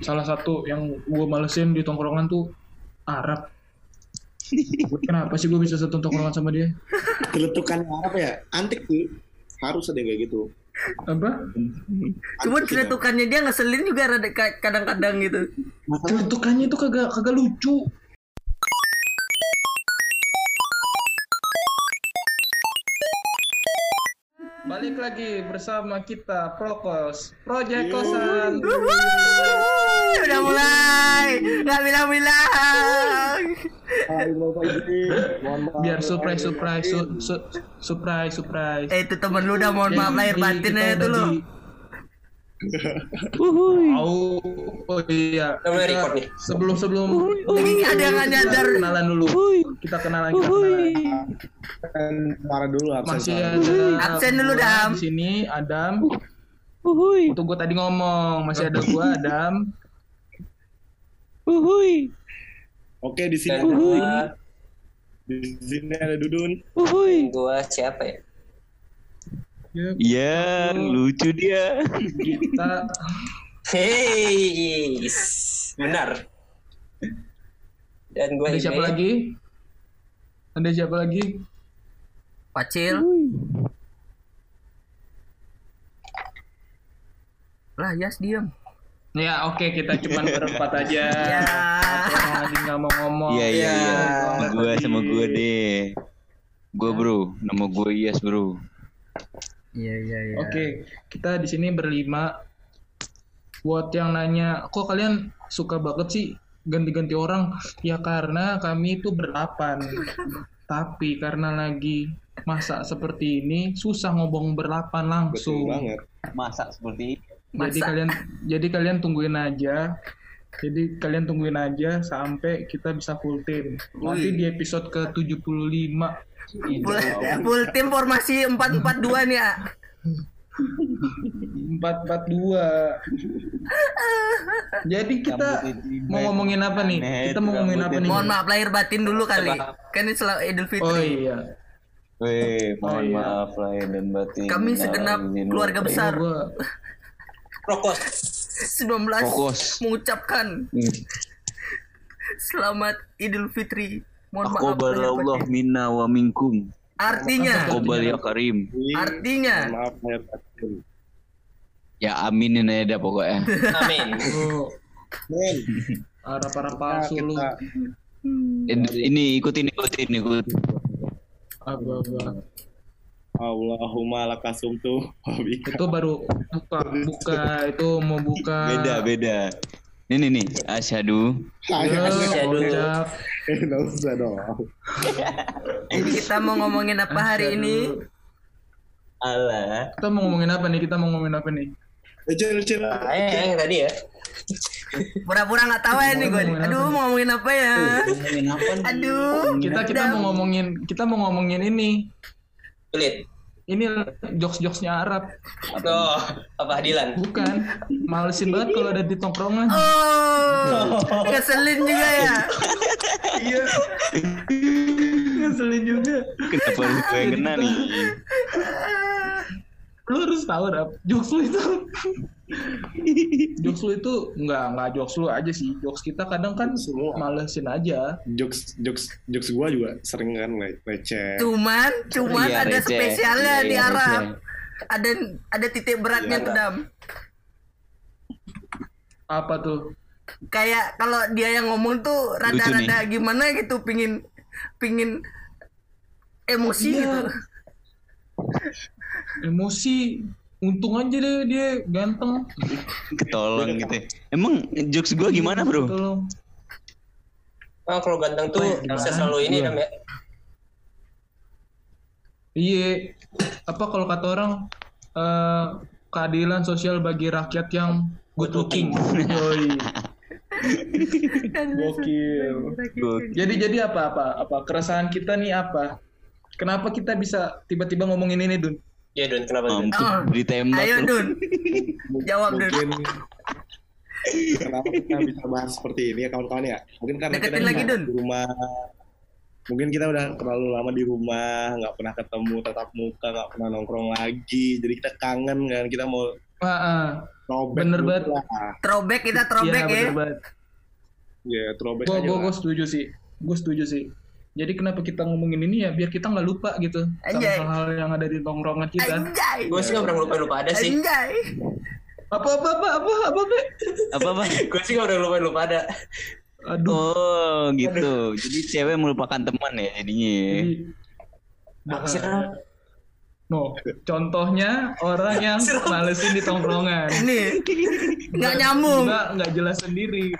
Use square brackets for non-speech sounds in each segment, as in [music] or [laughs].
salah satu yang gue malesin di tongkrongan tuh Arab. [laughs] Kenapa sih gue bisa satu tongkrongan sama dia? Celetukan Arab ya, antik tuh. Harus ada kayak gitu. Apa? Cuma Antik ya. celetukannya dia ngeselin juga rada kadang-kadang gitu. Masalah Celetukannya itu kagak kagak lucu. Balik lagi bersama kita Prokos Project Kosan. Udah mulai, nggak Ibu. Mohon maaf. Biar surprise surprise su- su- surprise surprise. Eh itu temen lu udah mohon maaf lahir batin ya itu lu. di- Oh, oh iya. Kita. Sebelum sebelum Lagi ada yang nyadar. kita kenalan dulu. Kita kenalan kita kenalan. Kan dulu absen. Masih ada Absen dulu, Dam. Di sini Adam. Untuk gua tadi ngomong, masih ada gua Adam. Oke, di sini ada Dudun. gua, Di sini ada Dudun. gua siapa ya? Ya, Iya, lucu dia. kita Hei, benar. Dan gua ada ini siapa lagi? Ada siapa lagi? Pacil. Lah, Yas diem. Ya oke kita cuman [laughs] berempat aja. Ya. Lagi nggak mau ngomong. Iya, iya, iya. Sama Gua tadi. sama gua deh. Gua bro, nama gua Iyas bro. Iya, iya, iya. Oke, kita di sini berlima. Buat yang nanya, kok kalian suka banget sih ganti-ganti orang? Ya karena kami itu berdelapan. Tapi karena lagi masa seperti ini, susah ngomong berdelapan Betul langsung. banget. Masak seperti ini. Jadi Masa? kalian, jadi kalian tungguin aja. [laughs] Jadi kalian tungguin aja sampai kita bisa full team. Nanti di episode ke 75 Full, full tim formasi 442 nih, ah. [laughs] 442. Jadi kita mau ngomongin apa nih? Kita mau ngomongin apa nih? Mohon maaf lahir batin dulu kali. Kan ini selalu Idul Fitri. Oh iya. Weh, mohon iya. maaf lahir dan batin. Kami segenap Nah, keluarga lu- besar Gua [laughs] Rokok. 19 Fokus. mengucapkan Hmm. selamat Idul Fitri. Mohon maaf. Allah batin. minna wa minkum. Artinya, Aqobal ya karim. artinya Maaf, batin. Ya aminin aja dah pokoknya. Amin. oh, Men, arah-arah nah, palsu lu. Ini ikutin ikutin ikut. Agak-agak. Allahumma lakasum tuh. Itu baru buka, buka itu mau buka. Beda beda. Ini nih, asyhadu Ya, Asyhadu. ucap. Enggak usah dong. [laughs] jadi kita mau ngomongin apa hari ini? Allah. Kita mau ngomongin apa nih? Kita mau ngomongin apa nih? Ecil, ecil. Eh, yang tadi ya. Pura-pura nggak tahu ya nih gue. Aduh, nih? mau ngomongin apa ya? Ngomongin apa nih? Aduh. Kita kita mau ngomongin kita mau ngomongin ini. Kulit. Ini jokes-jokesnya Arab. Oh, apa Hadilan? Bukan. Malesin banget kalau ada di tongkrongan. Oh, keselin juga ya. Iya. Ngeselin juga. Kenapa lu gue yang kena nih? Lu harus tahu Rap. Jokes lu itu. jokes lu itu enggak enggak jokes lu aja sih. Jokes kita kadang kan Semua. malesin aja. Jokes, jokes, jokes gua juga sering kan le- leceh. Cuman, cuman Iya, ada receh. spesialnya Iya, di iya, Arab. receh. Ada ada titik beratnya Iya, tuh Dam. Apa tuh? Kayak kalau dia yang ngomong tuh rada-rada gimana gitu, pingin pingin emosi Iya. gitu. Emosi. Untung aja deh dia ganteng. Ketolong gitu. ya. Emang jokes gua gimana, Bro? Tolong. Oh, kalau ganteng tuh Gimana? bisa selalu ini Gua. namanya. Iya. Apa kalau kata orang eh, keadilan sosial bagi rakyat yang good looking. [laughs] Yoi. Gokil. Gua- Jadi jadi apa apa apa keresahan kita nih apa? Kenapa kita bisa tiba-tiba ngomongin ini, Dun? Ya, Don, kenapa Don? Mampus Oh. ditembak Ayo lu. Dun, [laughs] jawab Dun. Mungkin kenapa kita bisa bahas seperti ini ya kawan-kawan ya? Mungkin karena Deketin kita lagi, di Dun. rumah. Mungkin kita udah terlalu lama di rumah, nggak pernah ketemu tatap muka, nggak pernah nongkrong lagi. Jadi kita kangen kan, kita mau Ah, ah. Throwback Bener banget. Throwback kita Iya throwback ya. bener banget. Iya, throwback aja gue lah. gue setuju sih. Gue setuju sih. Jadi kenapa kita ngomongin ini ya biar kita nggak lupa gitu sama Anjay. hal-hal yang ada di tongkrongan kita. Anjay. Gue sih gak pernah lupa-lupa ada sih. Anjay. Apa apa apa apa apa Be? Apa apa? [laughs] Gue sih gak pernah lupa-lupa ada. Aduh. Oh gitu. Jadi cewek melupakan teman ya jadinya. ya. Jadi, Apa Ram? No, contohnya orang yang [laughs] malesin di tongkrongan. Ini nggak nyambung. Nggak nggak jelas sendiri.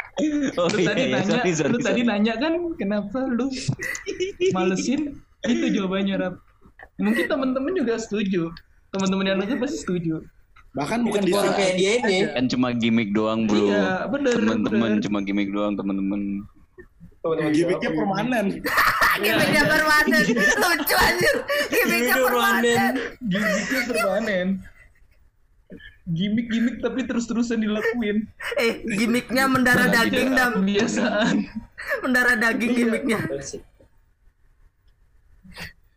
Oh Lu iya, tadi iya. nanya, Sorry, sorry, lu tadi sorry. nanya kan kenapa lu malesin? Itu jawabannya Rap. Mungkin teman-teman juga setuju. Teman-teman yang denger pasti setuju. Bahkan bukan di Orang kayak dia ini. Kan cuma gimmick doang bro. Iya, bener, Temen-temen cuma gimmick doang temen-temen. Teman-teman gimmicknya permanen. [laughs] Gimiknya permanen. Lucu anjir. Gimiknya permanen. Gimiknya permanen. Gimik-gimik tapi terus-terusan dilakuin. Eh, gimiknya mendarah daging dan Kebiasaan. mendarah daging gimiknya.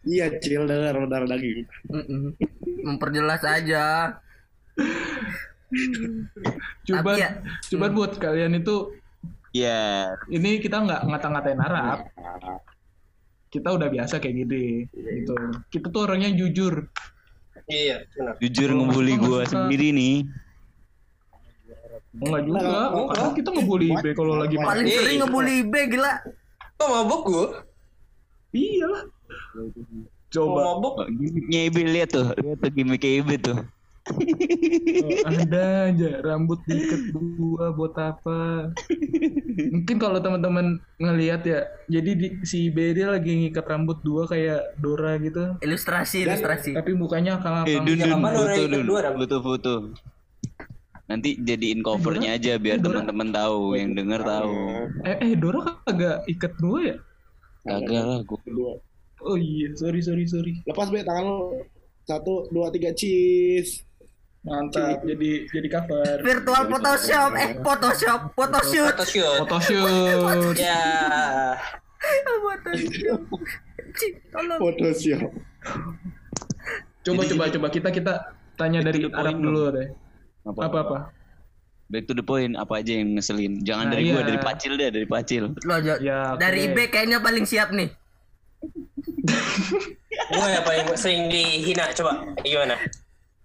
Iya, cil darah darah daging. Memperjelas aja. Coba, ya- coba buat kalian itu, Iya. ini kita nggak ngata-ngatain Arab. Nah, Kita udah biasa kayak gini, gitu. Kita tuh orangnya jujur. Iya, benar. Jujur ngebully suka- sendiri nih. Enggak juga, Enggak. karena kita ngebully B kalau lagi main. Paling Iya, sering iya. ngebully B gila. Kok mabok gue? Iya lah. Coba. mabok? Oh, Gimmicknya Ibe lihat tuh, lihat tuh gimmicknya Ibe tuh. Oh, [laughs] ada aja rambut diikat dua buat apa mungkin kalau teman-teman ngelihat ya jadi di, si Bede lagi ngikat rambut dua kayak Dora gitu Ilustrasi, ilustrasi. tapi mukanya kalau Eh, Dun, Dun, foto, Dun. Foto, foto. Nanti jadiin covernya aja biar teman-teman tahu, yang denger tahu. eh eh Dora kagak ikat dua ya Kagak lah, gua. kedua. oh iya sorry sorry sorry Lepas be tangan lo. Satu, dua, tiga, cheese. Mantap jadi jadi cover Virtual Photoshop, eh Photoshop, photoshoot. Photoshoot. photoshoot Ya. Photoshop. Tolong. Photoshop. coba coba coba kita kita tanya dari Arab dulu deh Apa, apa apa Back to the point, apa aja yang ngeselin? Jangan Nah, dari gua, iya. dari pacil deh, dari pacil. Lo, Jo, Ya, dari. IB kayaknya paling siap nih. [laughs] Gue yang paling sering dihina. Coba, gimana?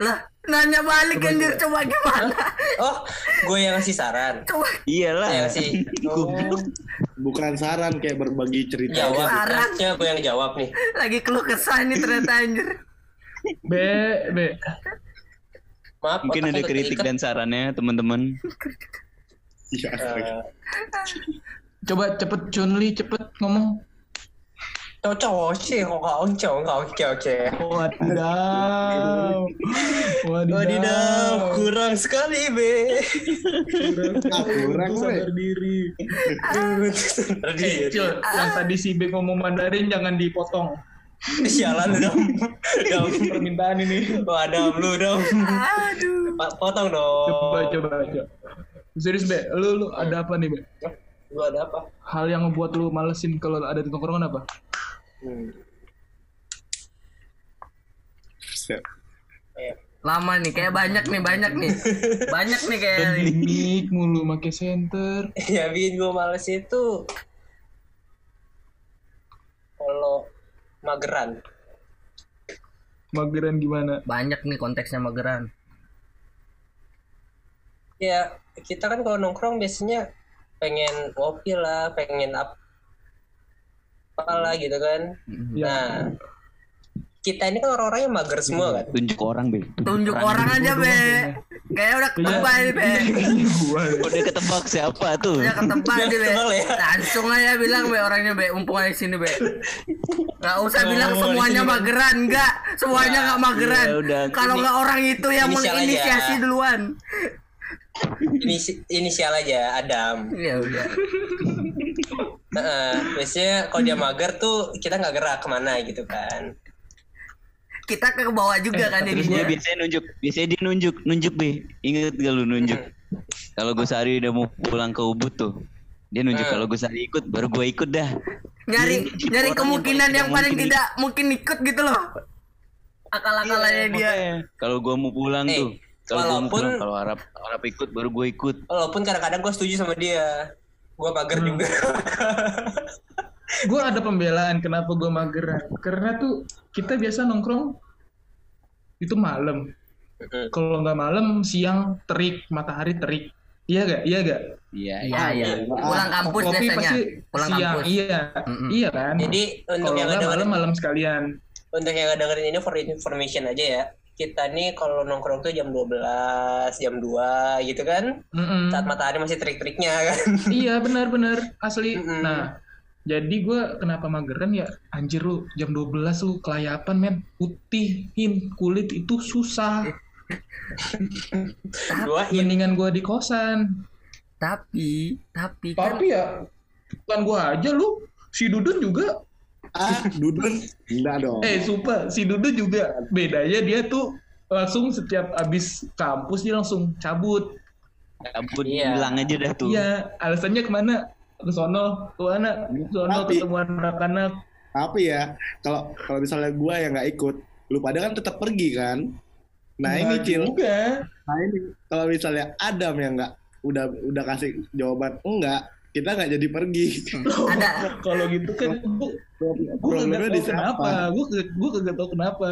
Lah, nanya balik anjir coba gimana? [laughs] Oh, gue yang ngasih saran. Coba Iyalah. Yang ngasih. [laughs] Oh, Bukan saran kayak berbagi cerita. jawab. Saran. Harusnya gue yang jawab nih. lagi keluh kesah nih ternyata anjir. B B Maaf, Mungkin ada kritik dan sarannya teman-teman. [laughs] Eh, coba cepet Chunli cepet ngomong Cococi ngokong cong oke oke. Wadidaw. Wadidaw. Wadidaw. Kurang sekali be. Kurang, kurang sadar diri. sadar diri. Eh, yang tadi si be ngomong Mandarin jangan dipotong. Iya, Sialan dong. dong permintaan ini. Wah, dong lu dong. Aduh. Potong dong. Coba coba coba. Serius be, lu, lu ada apa nih be? Lu ada apa? Hal yang ngebuat lu malesin kalau ada di tongkrongan apa? Hmm. Set. Lama nih, kayak banyak nih, banyak nih. [laughs] Banyak nih kayak Mik mulu make center. Ya bikin gue males itu kalau mageran. Mageran gimana? banyak nih konteksnya mageran. Ya kita kan kalau nongkrong biasanya pengen ngopi lah, pengen apa apalah gitu kan. Ya. Nah kita ini kan orang-orangnya mager semua kan. Tunjuk orang, Be. Tunjuk orang aja, Be. Kayak udah ketebak nih, Be. Gua. Udah ketebak siapa tuh? Udah ketebak nih, Be. Ya. Langsung aja bilang, Be, orangnya, Be. Mumpung aja di sini, Be. Gak usah Oh, bilang semuanya mageran, enggak. Semuanya nggak mageran. ya. Kalau Ini- nggak orang itu yang inisial aja. menginisiasi duluan. Inisi- inisial aja Adam. Ya udah. Heeh, biasanya kalau dia mager tuh kita nggak gerak ke mana gitu kan. Kita ke bawah juga kan Terus dia biasanya nunjuk, biasanya dia nunjuk, nunjuk be. Ingat gak lu nunjuk? Kalau gue sehari udah mau pulang ke Ubud tuh, dia nunjuk Hmm. kalau gue sehari ikut, baru gue ikut dah. Nyari Dia nyari kemungkinan yang paling mungkin tidak mungkin ikut gitu loh. Akal-akalannya Iya, dia. Kalau gue mau pulang Eh. tuh, Kalau Walaupun- kalau Arab Arab ikut baru gue ikut. Walaupun kadang-kadang gue setuju sama dia. Gue mager Hmm. juga. gue ada pembelaan kenapa gue mageran karena tuh kita biasa nongkrong itu malam kalau nggak malam siang terik matahari terik iya gak iya gak Iya, Iya, iya. enggak. Pulang kampus kopi biasanya. pasti Pulang siang kampus. iya Mm-mm. iya kan Jadi untuk kalau yang nggak malam malam sekalian untuk yang dengerin ini for information aja ya. Kita nih kalau nongkrong tuh jam 12, jam 2 gitu kan. Mm-mm. Saat matahari masih terik-teriknya [laughs] kan. iya benar-benar asli Mm-mm. nah jadi gue kenapa mageran ya anjir lu jam 12 lu kelayapan men putihin kulit itu susah Dua mendingan gue di kosan Tapi, tapi kan tapi ya bukan gue aja lu si Dudun juga Ah, Dudun. Enggak dong. eh sumpah si Dudun juga bedanya dia tuh langsung setiap abis kampus dia langsung cabut Ampun, Iya. bilang aja dah tuh. iya alasannya ke mana ke sono ke mana ke sono Tapi- ketemu anak-anak Tapi ya, kalau kalau misalnya gua yang nggak ikut, lu pada kan tetap pergi kan? Nah ini Cil, nah ini kalau misalnya Adam yang nggak udah udah kasih jawaban enggak, kita nggak jadi pergi. [laughs] ada kalau gitu kan gue gue di tahu kenapa gue gue kagak tahu kenapa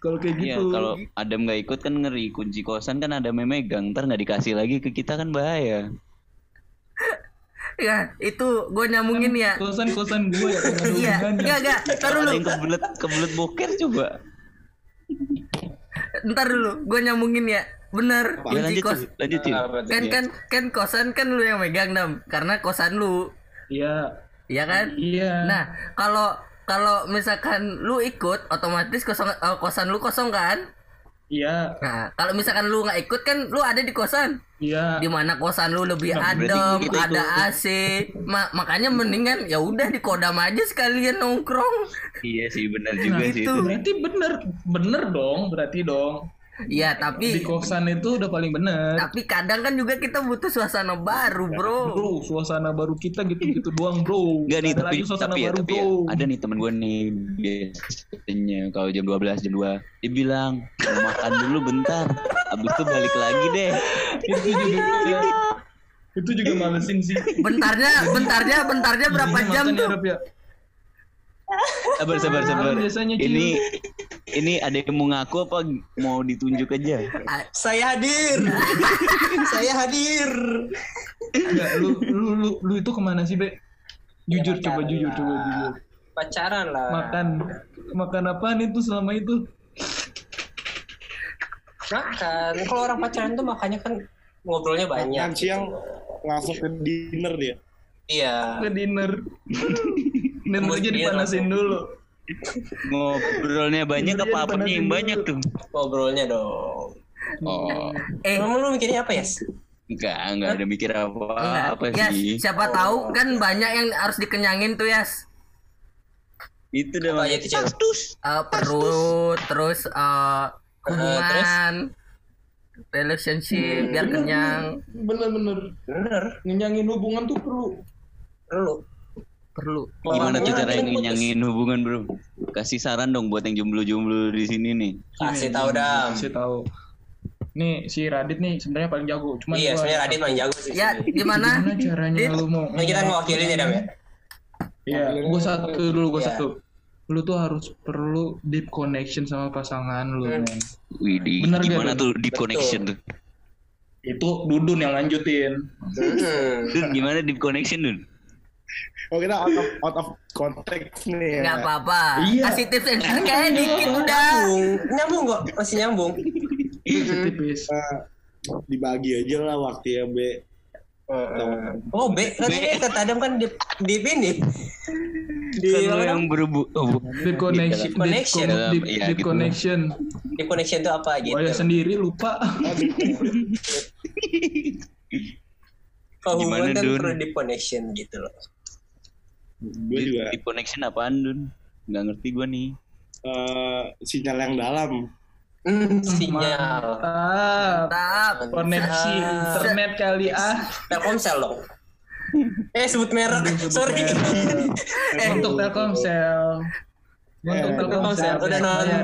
kalau kayak Iya, gitu kalau Adam nggak ikut kan ngeri kunci kosan kan ada memegang, ntar nggak dikasih lagi ke kita kan bahaya. ya itu gue nyambungin ya. kosan kosan gue ya nggak Iya, enggak enggak. Ntar yang kebelet kebelet boker coba. ntar dulu. Gue nyambungin ya. Bener, Ya lanjut kos. Lanjut. Apa tuh? Kan kan kan kosan kan lu yang megang dam, karena kosan lu, iya ya kan? iya Nah, kalau kalau misalkan lu ikut, otomatis kosong eh, kosan lu kosong kan? iya Nah, kalau misalkan lu nggak ikut kan lu ada di kosan. iya Di mana kosan lu lebih Nah, adem, kita ada ikut. AC. Ma- makanya mendingan ya udah di kodam aja sekalian nongkrong. Iya sih benar juga Nah, sih itu. itu. berarti bener bener dong berarti dong Ya, di tapi kosan itu udah paling bener. Tapi kadang kan juga kita butuh suasana baru, Bro. bro suasana baru kita gitu-gitu doang bro. Enggak nih Ada tapi lagi suasana tapi ya baru tapi ya, bro. ada nih temen gue nih biasanya kalau jam 12 jam 2 dia bilang "Mau makan dulu bentar abis itu balik lagi deh. Itu juga itu juga malesin sih. Bentarnya, bentarnya, bentarnya berapa Gini jam ya, tuh? Ya? sabar sabar sabar. Biasanya, ini ini ada yang mau ngaku apa mau ditunjuk aja Saya hadir. [laughs] Saya hadir. Enggak, lu, lu, lu, lu itu ke mana sih, Be? Jujur, Ya, coba jujur, coba jujur. Pacaran lah. Makan, makan apaan itu selama itu? Makan. Kalau orang pacaran tuh makanya kan ngobrolnya banyak. Makan siang langsung ke dinner dia. Iya. Ke dinner. [laughs] Dinner aja dipanasin langsung. dulu. Ngobrolnya banyak Iya, apa apanya dipanasin yang dulu. banyak tuh Ngobrolnya dong. oh Eh, Emang lu mikirnya apa ya? enggak enggak ada mikir apa enggak. apa Yas, sih siapa tahu kan banyak yang harus dikenyangin tuh, Yas. itu udah Apa aja tuh, Cil? Eh, perut, terus eh, hubungan, relationship biar kenyang. Bener-bener. Bener. Ngenyangin hubungan tuh perlu. Lu. Perlu. gimana tuh cara ngenyangin hubungan bro kasih saran dong buat yang jomblo-jomblo di sini nih Kasih tahu dam. Kasih tahu. Nih, si Radit nih sebenarnya paling jago. Cuman Iya, sebenarnya Radit paling jago sih. Ya, gimana? Gimana caranya lu mau Nah, kita ngewakilin ya dam ya. Iya, gue satu dulu, gue Iya. satu. Lu tuh harus perlu deep connection sama pasangan lu, Hmm. men. Widih, Bener gimana tuh deep Betul. connection tuh? Itu Dudun yang lanjutin. Hmm. Dun, gimana deep connection Dun? Oh kita out of, out of context nih ya. Nggak apa-apa. Iya. Kasih tips and trick kayak dikit udah. Nyambung, nyambung kok, masih nyambung. Tipis. Eh, dibagi aja lah waktu ya be. Oh, B, kan kata Adam kan di di ini. Di Kan yang berebu oh, Deep connection. Deep connection. Deep, deep, deep gitu. connection. di connection itu apa gitu? Oh ya sendiri lupa. Kalau hubungan Gimana, kan perlu di connection gitu loh. Gue juga deep connection apaan Dun? Nggak ngerti gua nih. eh, sinyal yang dalam. Sinyal. Mantap. Mantap. Koneksi internet kali ah. Telkomsel dong. Eh sebut merek, sorry. [laughs] Eh, untuk Telkomsel. Gua Eh, untuk Telkomsel, udah nonton. ya.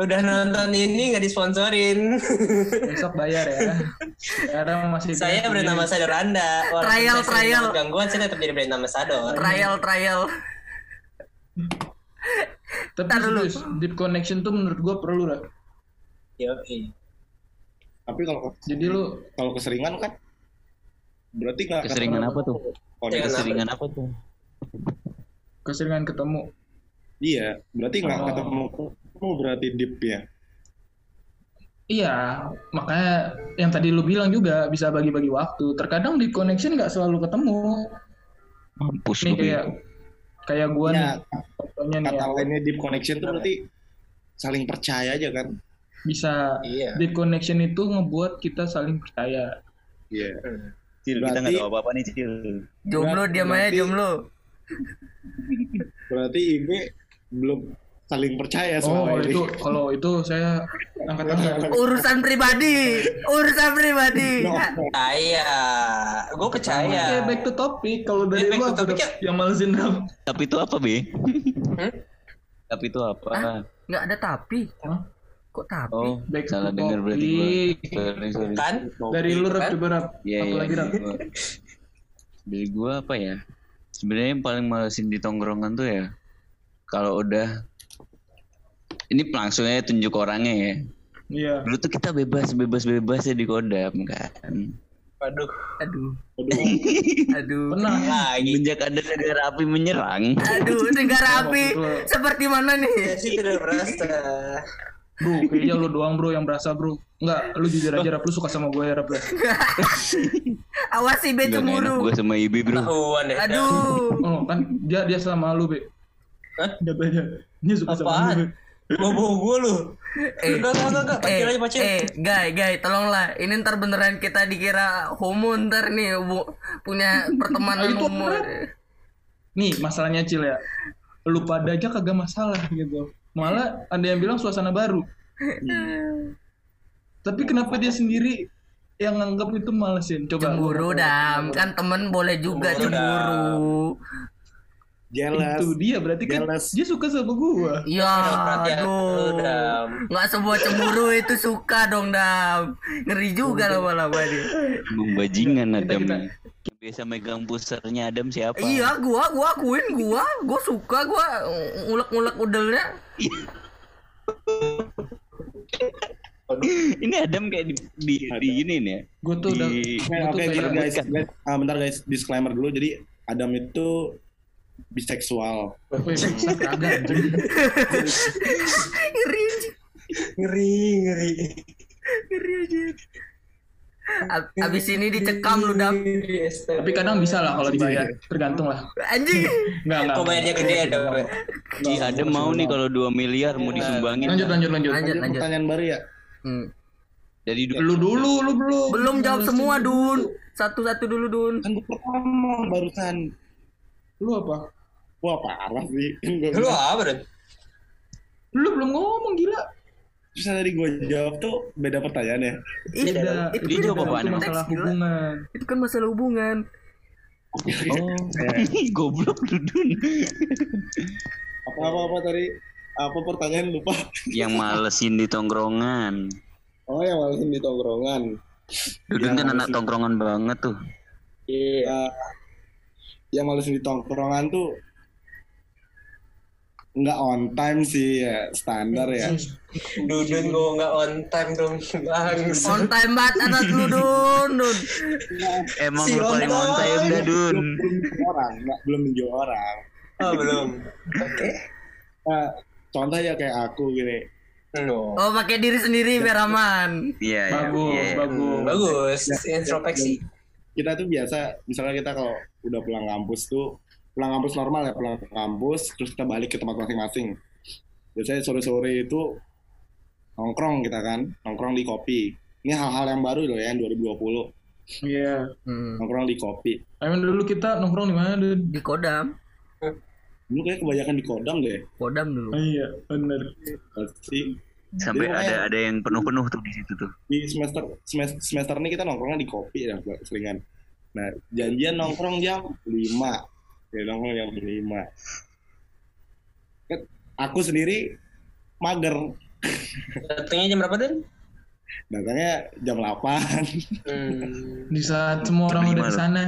Udah nonton ini nggak disponsorin. Besok bayar ya. Sekarang masih saya brand ambassador Anda. Walaupun Trial, trial. Gangguan saya tetap jadi brand ambassador. trial trial Tapi serius, deep connection tuh menurut gua perlu lah. Yo, tapi kalau Jadi lu kalau keseringan kan berarti nggak Keseringan apa tuh? Koneksi. Keseringan apa tuh? keseringan ketemu. Iya, berarti nggak Oh. ketemu ketemu berarti deep ya. Iya, makanya yang tadi lu bilang juga bisa bagi-bagi waktu. Terkadang deep connection nggak selalu ketemu. Mampus Nih kayak kayak gua nih, Ya, contohnya nih kata ya, lainnya deep connection tuh berarti saling percaya aja kan. bisa Iya. deep connection itu ngebuat kita saling percaya. Iya. Cil, kita Berarti- nggak tahu apa-apa nih, Cil. jomblo diam aja jomblo [laughs] Berarti Ibe belum saling percaya Oh, kalau ini. itu kalau itu saya angkat angkat. [laughs] urusan pribadi urusan pribadi [laughs] No. Saya, gue percaya. Oke, back to topic. Kalau dari Back lu apa ya. yang malesin? Tapi itu apa, Be? Hmm? Tapi itu apa? nggak ada tapi Hah? kok tapi Oh, Back to salah dengar berarti gue. topic. Sorry, sorry. Kan? Dari lu rap Kan? coba rap. Iya, Apa iya. lagi rap? gua- Dari gua apa ya? Sebenarnya yang paling malesin di tongkrongan tuh ya kalau udah ini langsungnya tunjuk orangnya ya. Iya. Dulu tuh kita bebas bebas bebas ya di kodam kan. Waduh, aduh Aduh, [laughs] aduh Pernah. lagi. Sejak ada negara api menyerang, aduh [laughs] negara api seperti mana nih sih tidak merasa. Bro, kayaknya lu doang bro yang berasa bro. Enggak, lu jujur aja rap lu suka sama gue ya rap. [laughs] Awas si be Nggak enak cemburu gua sama Ibi bro. Tahuan deh. aduh Oh, kan dia dia sama lu, Be. Katanya. Dia suka sama Apaan? Bawa gue lu. eh Enggak, enggak, enggak, enggak. eh, aja pacar. eh, guy, guy, tolonglah. Ini ntar beneran kita dikira homo ntar nih, bu, punya pertemanan homo. Nih, masalahnya Cil ya. Lu pada aja kagak masalah gitu. Malah ada yang bilang suasana baru. Tapi kenapa dia sendiri yang nganggap itu malesin? Coba. Cemburu dam, kan temen boleh juga Cemburu, cemburu. Jealous. Itu dia berarti kan Jealous. dia suka sama gua. Ya, aduh. Nggak sebuah cemburu itu suka dong dam. Ngeri juga lama-lama nih. Membajingan Kita- Adam. kita- Yang biasa megang pusernya Adam siapa? Iya, gua, gua akuin, gua, gua suka, gua ngulek-ngulek udelnya. Ini Adam kayak di di, di ini nih ya. Gua tuh udah Di Oke, tuh oke, kayak guys, guys. Ah, bentar guys, disclaimer dulu. Jadi Adam itu biseksual. [laughs] Ngeri Ngeri, ngeri. ngeri aja. Ab- Abis ini dicekam lu dam. Tapi kadang bisa lah kalau dibayar, tergantung lah. Anjing. Enggak, enggak. Kok bayarnya gede ya, Dam? Ih, Adam mau nih kalau 2 miliar mau disumbangin. Lanjut, lanjut, lanjut. Lanjut, Lanjut, pertanyaan baru ya. Hmm. Dari dulu Lu dulu, lu belum. Belum jawab semua, Dun. Satu-satu dulu, Dun. Kan gue pertama barusan. Lu apa? Wah parah sih. [clears throat] Kan Lu apa, Dan? Lu belum ngomong gila. Yang tadi gue jawab tuh beda pertanyaan ya. Beda. itu kan itu emang? masalah gila. hubungan. Itu kan masalah hubungan. [laughs] Oh, goblok lu Dun. Apa apa apa tadi? Apa pertanyaan lupa? Yang malesin di tongkrongan. Oh yang malesin di tongkrongan. Dudun kan anak tongkrongan banget tuh. Iya. yang malesin di tongkrongan tuh nggak on time sih ya standar ya. Dudun gue nggak on time dong. Bang. On time banget anak lu, Dun. Dun. Emang Si lu paling on time dah Dun. belum orang, nggak belum menjauh orang. Oh, belum. Oke. Nah, contoh ya kayak aku gini. No. Oh, pakai diri sendiri biar aman. Iya, iya. Bagus, iya. bagus. Bagus. Introspeksi. Kita tuh biasa, misalnya kita kalau udah pulang kampus tuh, pulang kampus normal ya, pulang kampus, terus kita balik ke tempat masing-masing. Biasanya sore-sore itu nongkrong kita kan, nongkrong di kopi. Ini hal-hal yang baru loh ya, yang 2020. Iya. Hmm. Nongkrong di kopi. Emang dulu kita nongkrong di mana? Di Kodam. Dulu kayak kebanyakan di Kodam deh. Kodam dulu. Oh, iya, bener. Pasti Sampai Jadi ada ada yang penuh-penuh tuh di situ tuh. di semester semester, semester ini kita nongkrongnya di kopi ya seringan. Nah, janjian nongkrong jam 5. Ya jam 5. Kan aku sendiri mager. Datangnya jam berapa Dan? Datangnya jam 8. Hmm. Di saat semua orang udah di sana.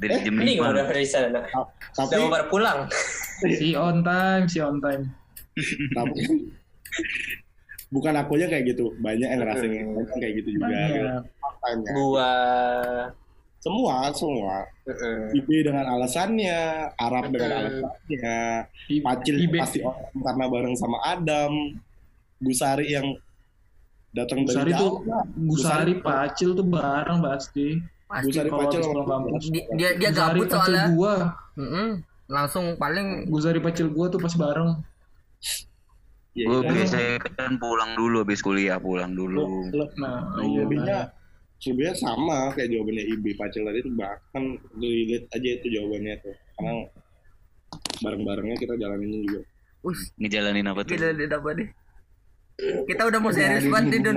Dari jam Ini udah dari sana. Tapi Udah mau pulang. Si on time, si on time. tapi bukan akunya kayak gitu. Banyak yang ngerasain banyak kayak gitu juga. Banyak. Gua. Semua, semua. Heeh. IB dengan alasannya, Arab dengan alasannya, Pacil IB. pasti orang karena bareng sama Adam, Gusari yang datang Gusari dari tuh jauh lah. Gusari Pacil tuh bareng pasti. pasti Gusari kalau Pacil kampus. Di- dia dia Gusari gabut Pacil soalnya gua, Mm-mm. langsung paling Gusari Pacil gua tuh pas bareng. Ya, Gue biasanya kan pulang dulu habis kuliah pulang dulu. lo- Nah, iya. Sebenarnya sama kayak jawabannya IB Pacil tadi itu bahkan relate aja itu jawabannya tuh. Karena bareng-barengnya kita jalaninnya juga. Wih, Ngejalanin apa tuh? dia dapat deh. Kita udah mau serius banget nih, Dun.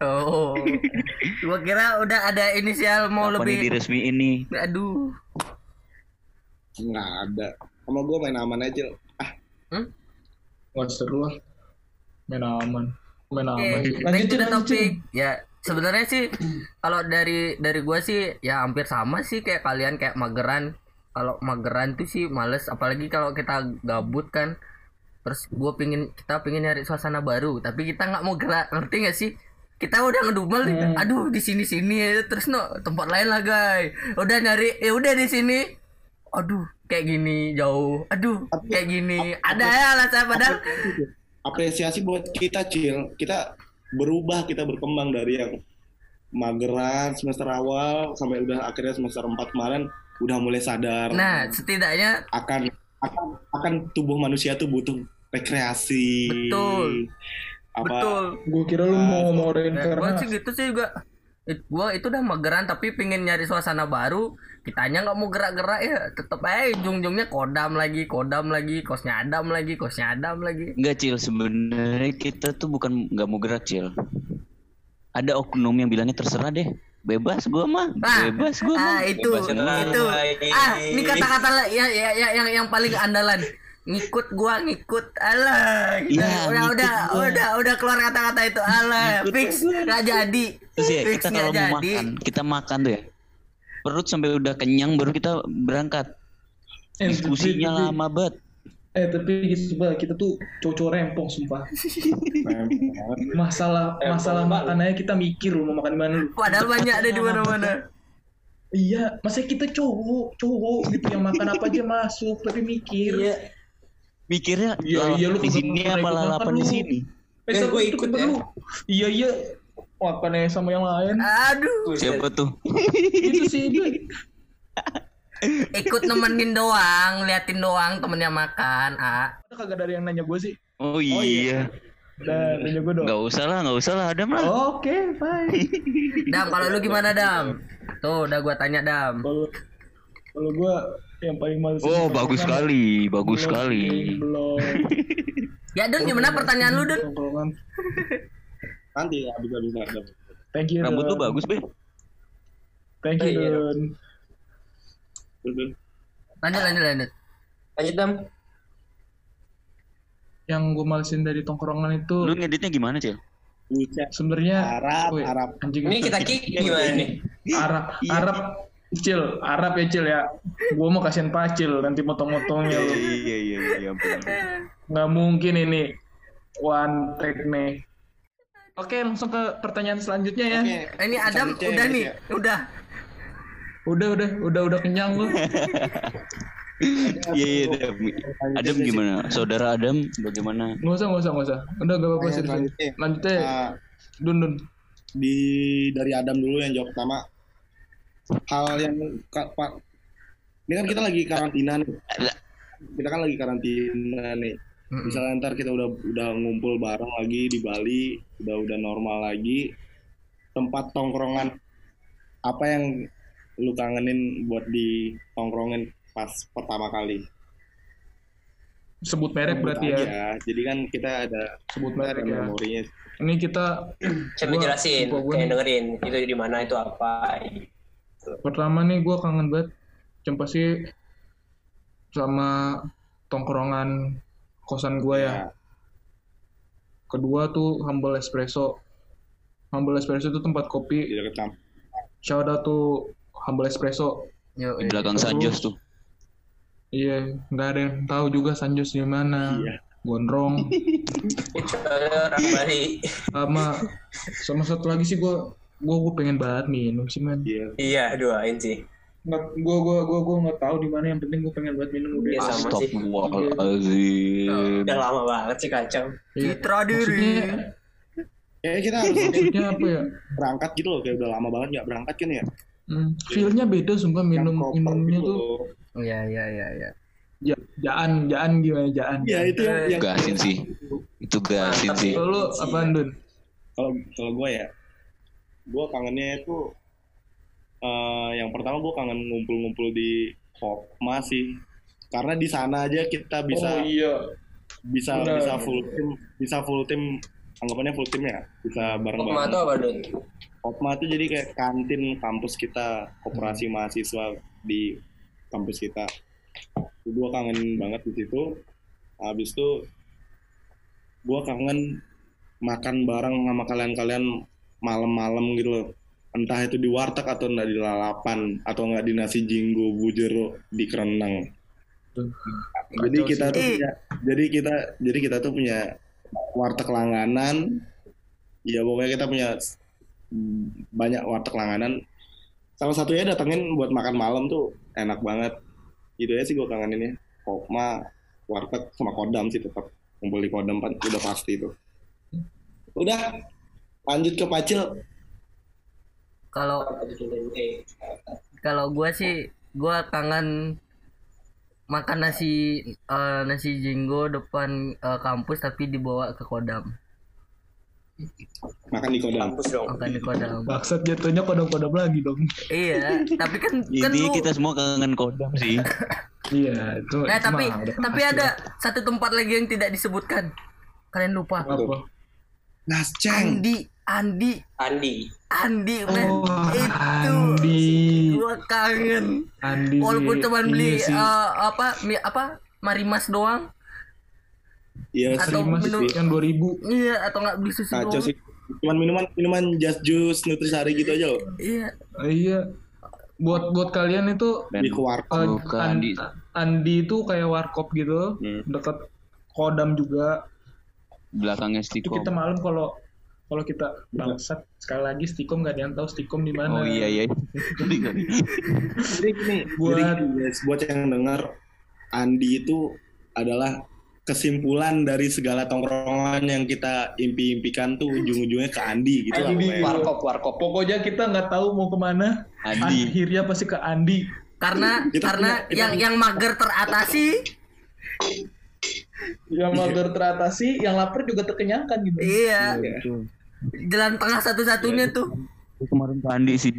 Oh. Gua kira udah ada inisial mau Kapan nih lebih diresmiin nih? Aduh. Nggak ada. Sama gue main aman aja. Ah, Wah seru lah. Main aman. Main aman. to Lanjutin, topic. Ya, sebenarnya sih kalau dari dari gua sih ya hampir sama sih kayak kalian kayak mageran. Kalau mageran tuh sih males apalagi kalau kita gabut kan. Terus gua pingin kita pingin nyari suasana baru, tapi kita nggak mau gerak. Ngerti gak sih? Kita udah ngedumel. Hmm. Aduh, di sini-sini ya. terus no tempat lain lah, guys. Udah nyari ya udah di sini. Aduh, kayak gini jauh. Aduh, Tapi- kayak gini. Ada ya alasan padahal apresiasi buat kita Cil kita berubah kita berkembang dari yang mageran semester awal sampai udah akhirnya semester 4 kemarin udah mulai sadar Nah, setidaknya akan akan akan tubuh manusia tuh butuh rekreasi Betul. apa betul. Gue kira lu mau ngomong Nah, gua reinkarnasi. sih gitu sih juga. Gua itu udah mageran tapi pingin nyari suasana baru. Kitanya nggak mau gerak-gerak ya, tetep aja ujung-ujungnya kodam lagi, kodam lagi, kosnya Adam lagi, kosnya Adam lagi. Enggak Cil, sebenarnya kita tuh bukan nggak mau gerak Cil. Ada oknum yang bilangnya terserah deh, bebas gua mah, Ah, bebas gua Ah, mah. itu, Bebasin aja. itu. Ah, ini kata-kata ya, ya, ya, yang yang paling andalan. Ngikut gua ngikut alah kita Iya, udah ngikut udah gua. udah udah keluar kata-kata itu Ngikut fix nggak jadi Terus ya fix kita kalau mau jadi makan, kita makan tuh ya. Perut sampai udah kenyang baru kita berangkat. Eh, Diskusinya tapi- lama banget. Eh tapi gitu Pak, kita tuh cowok rempong sumpah. Masalah Rempong masalah makan aja kita mikir lu mau makan di mana padahal banyak ada di mana-mana Iya, masa kita cowok, cowok gitu yang makan apa aja masuk tapi mikir. Iya. Mikirnya Iya, lalapan iya, lu di sini apa lalapan di sini. Eh, Eh, itu ikut ya. Iya iya. Makannya sama yang lain. aduh Siapa tuh? itu sih itu. [laughs] ikut nemenin doang liatin doang temennya makan ah Ada kagak dari yang nanya gue sih. Oh iya. Dan nanya gue dong. Nggak usah lah, nggak usah lah, Adam lah. Oke, fine. dam kalau lu gimana dam tuh udah gua tanya dam Kalau kalau gue yang paling males. Oh, bagus sekali, bagus sekali. Belum. [laughs] ya dun gimana pertanyaan lu dun Tongkrongan. nanti habis habis ada Thank you. Rambut lu Don. bagus, Be. Thank Oh, you, iya, Don. Terus, lanjut lanjut lanjut Lanjut dam. Yang gue malesin dari tongkrongan itu Lu ngeditnya gimana, Cil? Sebenarnya Arab Wih, Arab anjing Ini kita kick gimana nih? Arab Arab Cil, Arab ya Cil ya. Gua mau kasihin pacil nanti motong-motongnya lu. Iya, iya, iya, ampun. Nggak mungkin ini one take nih. Oke, langsung ke pertanyaan selanjutnya ya. Oke. ini Adam Selanjutnya udah ya, nih ya. udah Udah, udah, udah, udah kenyang lu. Iya, iya, Adam. Adam gimana? Saudara Adam bagaimana? Nggak usah, nggak usah, nggak usah. Udah gak apa-apa Oke, serius. selanjutnya. Lanjutnya, Nah, Dun, Dun. di dari Adam dulu yang jawab pertama hal yang Pak ini kan kita lagi karantina nih kita kan lagi karantina nih misalnya ntar kita udah udah ngumpul bareng lagi di Bali udah udah normal lagi tempat tongkrongan apa yang lu kangenin buat di tongkrongin pas pertama kali Sebut merek Sebut berarti aja. ya. jadi kan kita ada Sebut merek ya. memorinya Ini kita Coba jelasin, gua- gua kayak dengerin itu di mana itu apa. Pertama nih gue kangen banget yang pasti sama tongkrongan kosan gue ya. Ya. Kedua tuh Humble Espresso. Humble Espresso itu tempat kopi. Di dekat kampus. Shout out tuh Humble Espresso. Yo, Di eh. belakang Sanjos tuh. Iya, nggak ada yang tahu juga Sanjos di mana. Iya. Gondrong. [laughs] Kecuali orang Bali. sama sama satu lagi sih gue gue gue pengen banget minum sih man. Iya. Iya, doain sih. Nggak, gue gue gue gue nggak tahu di mana yang penting gue pengen banget minum udah. Iya, sama sih. Astagfirullahaladzim. Udah lama banget sih kacau. Iya. Citra diri. Maksudnya, Kayak kita harus maksudnya apa ya? berangkat gitu loh, kayak udah lama banget nggak berangkat kan ya. Hmm, feel-nya beda sumpah minum minumnya gitu tuh loh. Iya iya iya iya. ja, jaan jaan gimana jaan. Iya itu yang, yang Gasin sih. Itu gasin sih. sih. Lo apaan Dun? kalau kalau gue ya gue kangennya itu eh yang pertama gue kangen ngumpul-ngumpul di Hokma sih karena di sana aja kita bisa iya. bisa benar. bisa full tim bisa full tim anggapannya full tim ya bisa bareng Hokma bareng tuh apa, Dun? Hokma itu jadi kayak kantin kampus kita koperasi mahasiswa di kampus kita gue kangen banget di situ habis itu gue kangen makan bareng sama kalian-kalian malam-malam gitu loh. Entah itu di warteg atau enggak di lalapan atau enggak di nasi jinggo bujero di kerenang jadi Kacau kita sih. tuh punya jadi kita jadi kita tuh punya warteg langganan. Ya pokoknya kita punya banyak warteg langganan. Salah satunya datengin buat makan malam tuh enak banget. Gitu ya sih gue kangenin ya. Hokma warteg sama kodam sih tetap kumpul di kodam kan udah pasti itu udah lanjut ke pacil Kalau Eh, kalau gue sih gue kangen makan nasi eh, nasi jinggo depan eh, kampus tapi dibawa ke kodam makan di kodam kampus dong. makan di kodam Baksat jatuhnya kodam-kodam lagi dong. iya tapi kan [laughs] kan Ini lu kita semua kangen kodam sih. [laughs] Iya, itu. nah itu tapi mah tapi pasti. ada satu tempat lagi yang tidak disebutkan kalian lupa apa? nasceng Andi Andi Andi. Andi men Oh, itu Andi. gua kangen Andi walaupun cuma beli Iya sih. eh, apa mi, apa marimas doang iya atau minum- yang 2000. iya atau nggak beli susu kacau doang sih cuman minuman minuman just juice nutrisari gitu aja loh iya Oh, iya. Buat buat kalian itu di eh, Bukan, An- Andi. Andi itu kayak warkop gitu, Hmm. dekat kodam juga. Belakangnya Itu Stikom. kita malam kalau kalau kita bangsat sekali lagi stikom nggak ada yang tahu stikom di mana. Oh iya iya. Jadi gini, [laughs] Buat- jadi gini guys, buat yang dengar Andi itu adalah kesimpulan dari segala tongkrongan yang kita impi-impikan tuh ujung-ujungnya ke Andi gitu lah Andi. pokoknya. Warkop, warkop. Pokoknya kita nggak tahu mau ke mana. Andi. Akhirnya pasti ke Andi. karena Kita karena punya- kita yang punya- yang mager teratasi Yang mager teratasi, yang lapar juga terkenyangkan gitu. iya Iya. Jalan tengah satu-satunya tuh Gua kemarin ke Andi sih.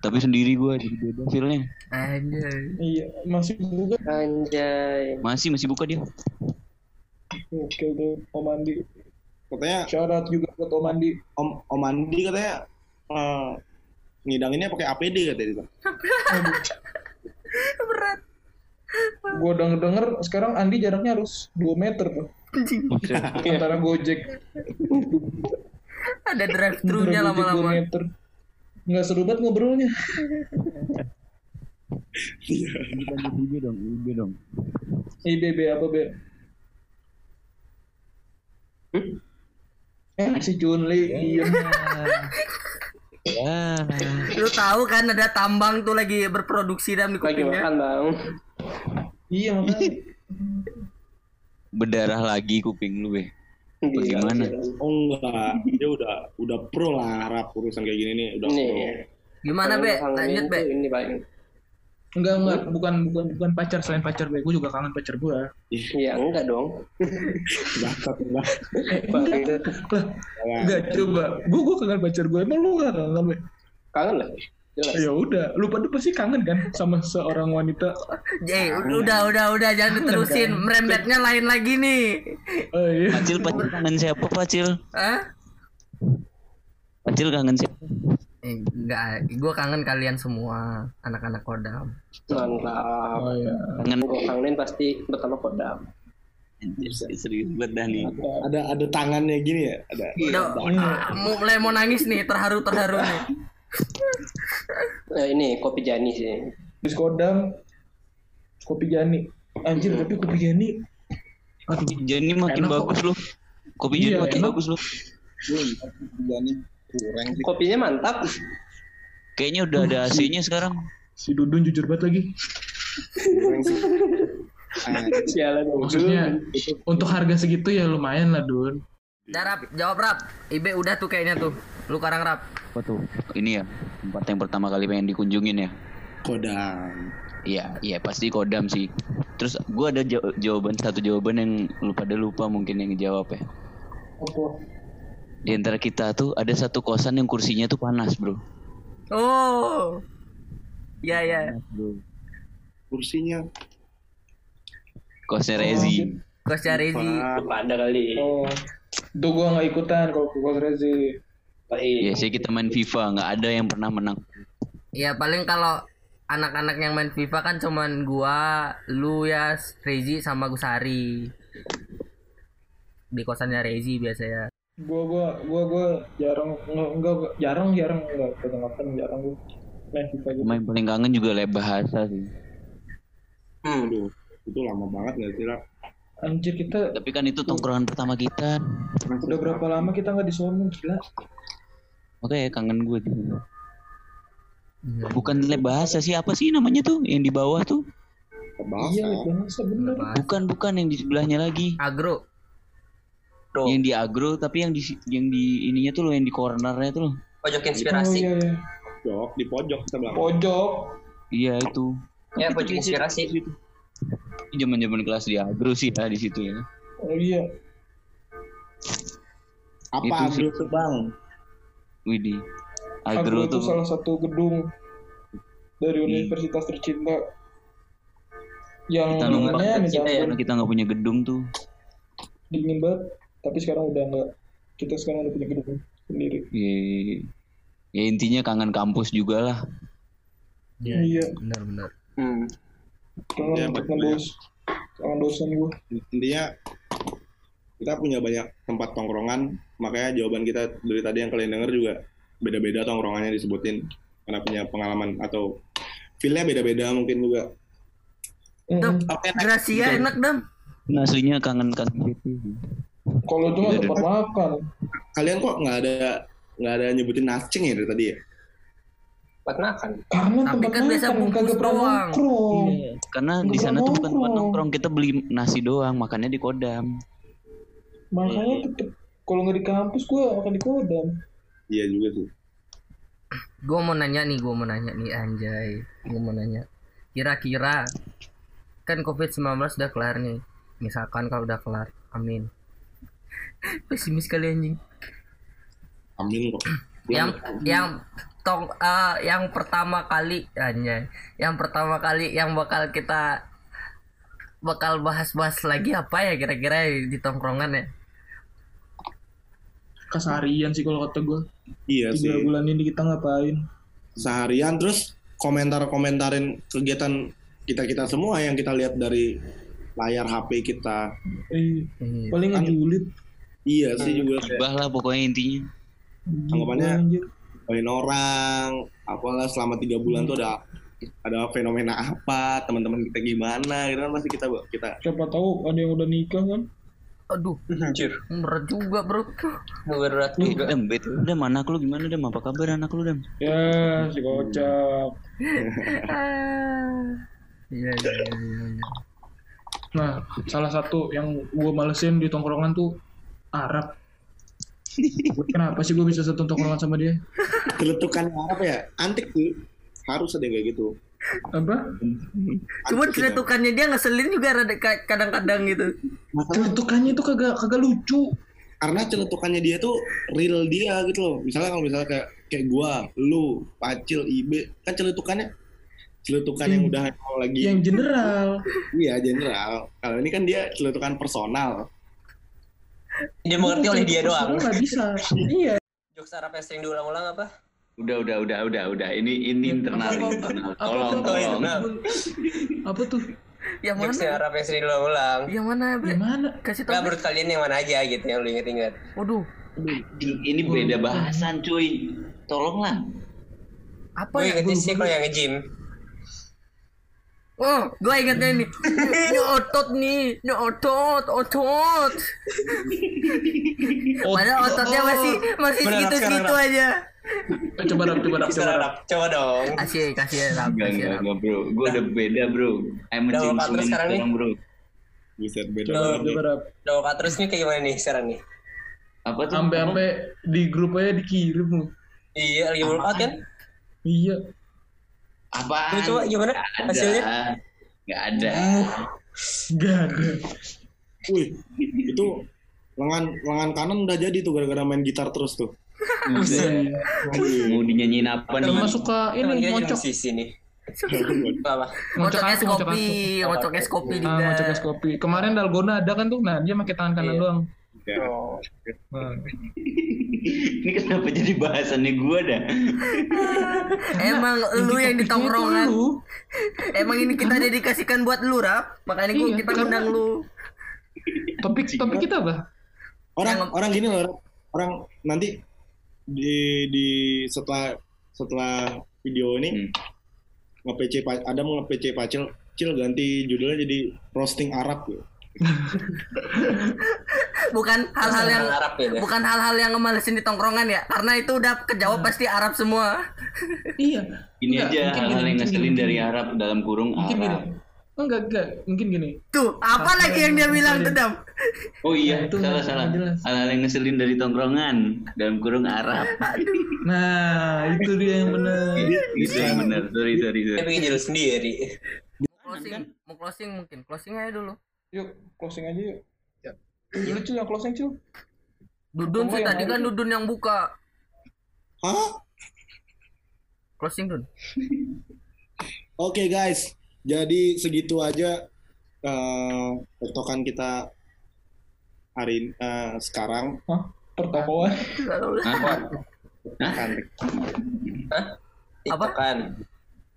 Tapi sendiri gue jadi beda feelnya. anjay Iya, masih buka. Anjay. Masih masih buka dia. Oke tuh, Om Andi. Katanya Shout out juga buat Om Andi. Om Om Andi katanya eh, ngidanginnya pakai APD katanya itu. [laughs] berat Gue denger denger sekarang Andi jaraknya harus 2 meter tuh antara Gojek. [laughs] ada drive thru Antara nya Gojek 2 lama-lama. Nggak seru banget ngobrolnya. IB dong, IB dong. IBB apa be? Eh si Junli iya. Ya. lu tahu kan ada tambang tuh lagi berproduksi dalam di Lagi kupingnya makan, Bang. Iya makanya. Berdarah lagi kuping lu, be. Bagaimana? gila. Oh enggak, dia udah udah pro lah rap urusan kayak gini nih, udah Nih. pro. gimana be lanjut be Ini paling. Enggak enggak bukan bukan bukan pacar selain pacar be. Gue juga kangen pacar gue. Iya, enggak dong. Bakat enggak. Enggak coba. Gue gue kangen pacar gue. Emang lu nggak kangen be? Kangen lah. Jelas. Ya udah, lu pada pasti kangen kan sama seorang wanita. Eh, udah udah udah jangan diterusin merembetnya lain lagi nih Oh iya. Pacil, Pacil kangen siapa, Pacil? Hah? Pacil kangen siapa? Eh, enggak, gue kangen kalian semua anak-anak kodam. Mantap. Oh iya. Kangen Gue kangenin pasti pertama kodam. serius banget dah nih. Ada ada tangannya gini ya, ada. Udah, ah, mau- mulai mau nangis nih, terharu terharu nih. [laughs] Nah, ini kopi Jani sih. Habis kodam kopi Jani. Anjir, tapi kopi Jani aduh, Jani makin Enak bagus loh. Kopi Iya, Jani makin enak. bagus loh. Jani kurang sih. Kopinya mantap. Kayaknya udah ada AC-nya sekarang. si Dudun jujur banget lagi. [laughs] Sialan. Maksudnya untuk harga segitu ya lumayan lah, Dun. Udah Rap, jawab Rap. Ibe udah tuh kayaknya tuh. Lu karang Rap. Apa tuh? Ini ya tempat yang pertama kali pengen dikunjungin ya. Kodam. Iya, iya pasti kodam sih. Terus gua ada jaw- jawaban satu jawaban yang lu pada lupa mungkin yang jawab ya. Apa? Di antara kita tuh ada satu kosan yang kursinya tuh panas, Bro. Oh. Ya ya. Kursinya Kosnya Rezi. Coach Rezi. Lupa ada kali. Oh. Tuh gua nggak ikutan kalau ke Kos Rezi. Iya sih kita main FIFA nggak ada yang pernah menang. Ya paling kalau anak-anak yang main FIFA kan cuman gua, lu ya, Rezi sama Gusari. Di kosannya Rezi biasa ya. Gua gua gua gua jarang enggak enggak jarang jarang enggak kadang-kadang jarang gua main FIFA gitu. Main paling kangen juga lab bahasa sih. Hmm. Aduh, itu lama banget gak sih, Rap? Anjir kita Tapi kan itu tongkrongan pertama kita. udah berapa lama kita nggak di sono gila. Makanya kangen gue tuh. Bukan lab bahasa sih apa sih namanya tuh yang di bawah tuh? Bahasa. Iya, bahasa bener. Bukan bukan yang di sebelahnya lagi. Agro. Bro, Yang di agro tapi yang di yang di ininya tuh loh yang di cornernya tuh loh. pojok Oh inspirasi. iya iya. Jok, di pojok kita bilang. Pojok. Iya itu. Ya, pojok itu inspirasi. di situ. Ini zaman-zaman kelas di agro sih ya di situ ya. Oh iya. Apa Itu sih. agro tuh, Bang? Widih. Agro Agro itu tuh salah satu gedung dari Iya. universitas tercinta yang Kita numpang namanya tercinta ya. karena kita nggak punya gedung tuh. dingin banget tapi sekarang udah enggak kita sekarang udah punya gedung sendiri Ya, ya intinya kangen kampus juga lah. iya Benar benar. Hmm. Betul ya. dos kangen dosen gue Intinya kita punya banyak tempat tongkrongan, makanya jawaban kita dari tadi yang kalian denger juga beda-beda tongkrongannya disebutin karena punya pengalaman atau feel-nya beda-beda mungkin juga. Dam, Oke, next. Gracia enak dam. Nah, aslinya kangen kangen gitu. kalau itu mah tempat makan Kalian kok nggak ada nggak ada nyebutin nascing ya dari tadi ya? Buat makan. karena tempat kan biasa makan bungkus kagak pernah doang. nongkrong Karena di sana tuh bukan tempat nongkrong. kita beli nasi doang, makannya di kodam. makanya tetep kalau nggak di kampus gue akan di kodam Iya juga tuh. Gue mau nanya nih, gue mau nanya nih anjay. Gue mau nanya. Kira-kira kan COVID-19 udah kelar nih. Misalkan kalau udah kelar, amin. [laughs] Pesimis kali anjing. Amin kok. Yang yang tong eh, yang pertama kali anjay. Yang pertama kali yang bakal kita bakal bahas-bahas lagi apa ya kira-kira di tongkrongan ya? keseharian sih kalau kata gue Iya tiga sih. bulan ini kita ngapain Seharian terus komentar-komentarin kegiatan kita-kita semua yang kita lihat dari layar HP kita. eh, Iya. paling ngejulit Iya sih juga Bah lah pokoknya intinya. Anggapannya- Poin orang apalah selama tiga bulan tuh ada ada fenomena apa teman-teman kita gimana gitu kan pasti kita kita siapa tahu ada yang udah nikah kan Aduh, Anjir. berat juga, Bro. Berat Eh, juga. Dam, betul. Dam, anak lu gimana, Dam? Apa kabar anak lu, Dam? ya si kocak [laughs] Iya, iya, iya, iya. Nah, salah satu yang gue malesin di tongkrongan tuh Arab. Kenapa sih gue bisa satu tongkrongan sama dia? celetukan apa ya antik tuh harus ada yang kayak gitu Apa? Cuman Antik ya. celetukannya dia ngeselin juga kadang-kadang gitu. Celetukannya tuh kagak kagak lucu. karena celetukannya dia tuh real dia gitu loh misalnya kalau misalnya kayak kayak gua lu pacil ibe kan celetukannya celetukan yang Hmm. udah emang lagi Yang general. iya general kalau ini kan dia celetukan personal Dia mengerti oleh dia doang. Nggak bisa. Iya. Jokes Arab yang sering diulang-ulang apa? Udah, udah, udah, udah, udah. Ini ini internal, Apa- apa- internal. apa Tolong, tolong. Apa tuh? Yang mana? Jokes Arab yang sering ulang-ulang. Yang mana, Bre? Gimana? Kasih tahu. Menurut kalian yang mana aja gitu yang lu inget-inget. Waduh, Ini beda bahasan, cuy. Tolonglah. apa Gue ya? ingetnya sih kalau yang nge-gym. Oh, gue ingetnya ini. Ini otot nih, ini otot, otot. Padahal ototnya masih masih Rap. aja. Coba rap, coba Bisa coba. Arab. Coba dong. Kasih, kasih ya, Rap, Enggak, enggak, enggak, bro. Gue udah beda, bro. I'm a Udah James bakat terus Man sekarang bro. Buset beda banget. Coba rap. Bakat terus nih kayak gimana nih sekarang nih? Apa tuh? Sampai-sampai di grup aja dikirim. Iya, lagi workout kan? Iya. Apaan? Coba, coba gimana Nggak ada. hasilnya? Nggak ada. Gak ada. Wih, itu lengan lengan kanan udah jadi tuh gara-gara main gitar terus tuh. Mau dinyanyiin apa nih? Termasuk ke Emang ini jadi ngocok. Apa? Ngocok es kopi, ngocok es kopi juga. ngocok es kopi. Kemarin Dalgona ada kan tuh. Nah, dia pakai tangan kanan Iya. Oh. Nah. Ini kenapa jadi bahasannya gue dah? [laughs] Emang lu yang di Topiknya itu tongkrongan. lu. Emang ini kita dedikasikan buat lu, Rap. Makanya gua Iya, kita karena- undang lu. Topik topik kita apa? Orang Yang- orang gini loh, orang nanti di di setelah setelah video ini Hmm. nge-PC ada mau nge-PC Pacil, Cil ganti judulnya jadi roasting Arab gitu. [laughs] Bukan hal-hal yang Arab ya. deh. bukan hal-hal yang ngemalesin di tongkrongan ya. Karena itu udah kejawab pasti Arab semua. Iya. Ini aja mungkin hal-hal gini, yang ngeselin gini, dari Arab dalam kurung Mungkin gini. Arab. Enggak, enggak. Mungkin gini. Tuh, apa lagi yang dia bilang tuh, Dam? Oh iya, Nah, itu salah salah. jelas. Hal-hal yang ngeselin dari tongkrongan dalam kurung Arab. Nah, itu dia yang benar. Itu yang benar. Sorry, sorry, Dia sorry. bikin judul sendiri. Closing, mau closing mungkin. Closing aja dulu. Yuk, closing aja yuk. Ya. Dulu cuy yang closing cuy. Dudun sih tadi kan. Dudun yang buka. Hah? Closing Dun. [laughs] Oke guys, jadi segitu aja eh tektokan kita hari ini- eh, sekarang. Hah? Pertokoan. Hah? Kan, TikTok kan.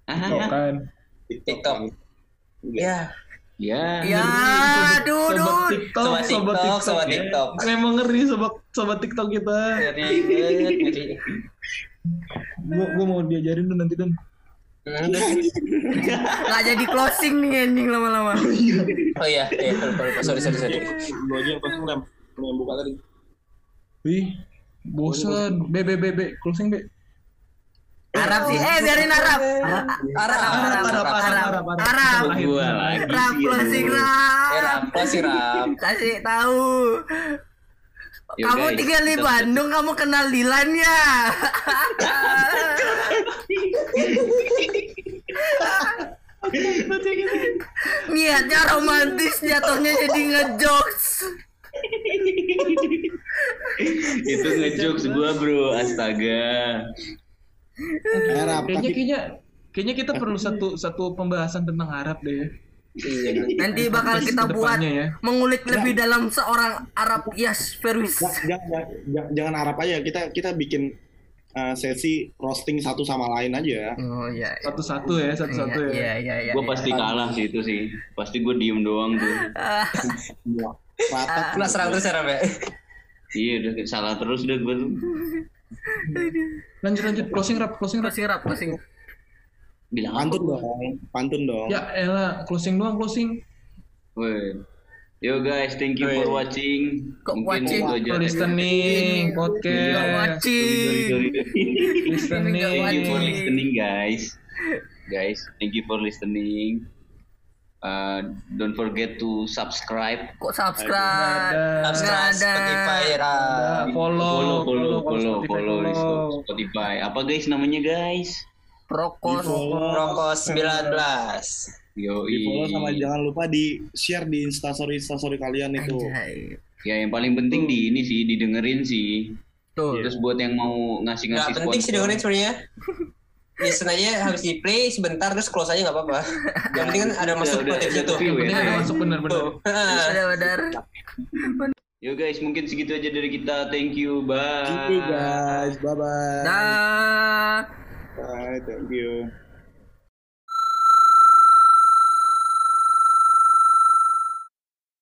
Ah, Tokan. TikTok. Ya. Ya. Ya, Sobat Dudun. TikTok, Sobat TikTok, sobat ya. TikTok. Memang ngeri sobat sobat TikTok kita. Ngeri, ngeri, ngeri. Gua gua mau diajarin tuh nanti udah. Nggak jadi closing nih anjing lama-lama. Oh iya, iya, lupa, lupa. Sorry, sorry, sorry. Lu aja yang closing Lem. Yang buka tadi. Wih, bosan. B B B B closing B. Arab sih. Eh, biarin Arab. Arab, Arab, Arab, Arab, Arab, Arab. Arab. Gua lagi Rap closing aduh. Eh, Rap. Rap, closing Rap. Kasih tahu. Ya kamu tinggal di Bandung, kamu kenal Dilan ya? Niatnya romantis, jatuhnya jadi ngejokes. Itu ngejokes gua, Bro. Astaga. Arab, Kayaknya tapi kayaknya kayaknya kita perlu satu satu pembahasan tentang Arab deh. Nanti bakal kita buat ya. mengulik lebih dalam seorang Arab Yas Ferwis. jangan, jangan, Arab aja. Kita kita bikin eh, sesi roasting satu sama lain aja. Oh iya. Satu-satu ya, satu-satu ya. Iya iya iya. Gua pasti kalah sih itu sih. Pasti gua diem doang tuh. [laughs] Ah. Rata. Kena serang terus ya, ya? Iya, udah salah terus udah gua tuh. [laughs] Lanjut lanjut closing rap, closing rap. Closing rap, closing. Bilang Pantun dong. Pantun dong. Ya elah, closing doang closing. Woi. Yo guys, thank you for watching. Kok Mungkin watching? For listening podcast. Listening. Thank you for listening, guys. Guys, thank you for listening. Uh, don't forget to subscribe. Kok subscribe? Ada. Subscribe ada. Spotify. Ada. Follow, follow, follow, follow, Spotify, follow. Spotify. Apa guys namanya guys? Prokos. Rokok 19. Yo, Di follow sama jangan lupa di share di instastory instastory kalian itu. Anjay. Ya yang paling penting di ini sih didengerin sih. Tuh. Terus buat yang mau Nggak ngasih-ngasih penting sih dengerin sebenarnya. [laughs] Listen aja habis di play sebentar terus close aja nggak apa-apa. Yang penting kan ada masuk Udah, udah, notif udah tuh. ya. Penting ada masuk benar-benar. Benar-benar. Yo guys, mungkin segitu aja dari kita. Thank you. Bye. Gitu guys, bye bye. Dah. Bye, thank you.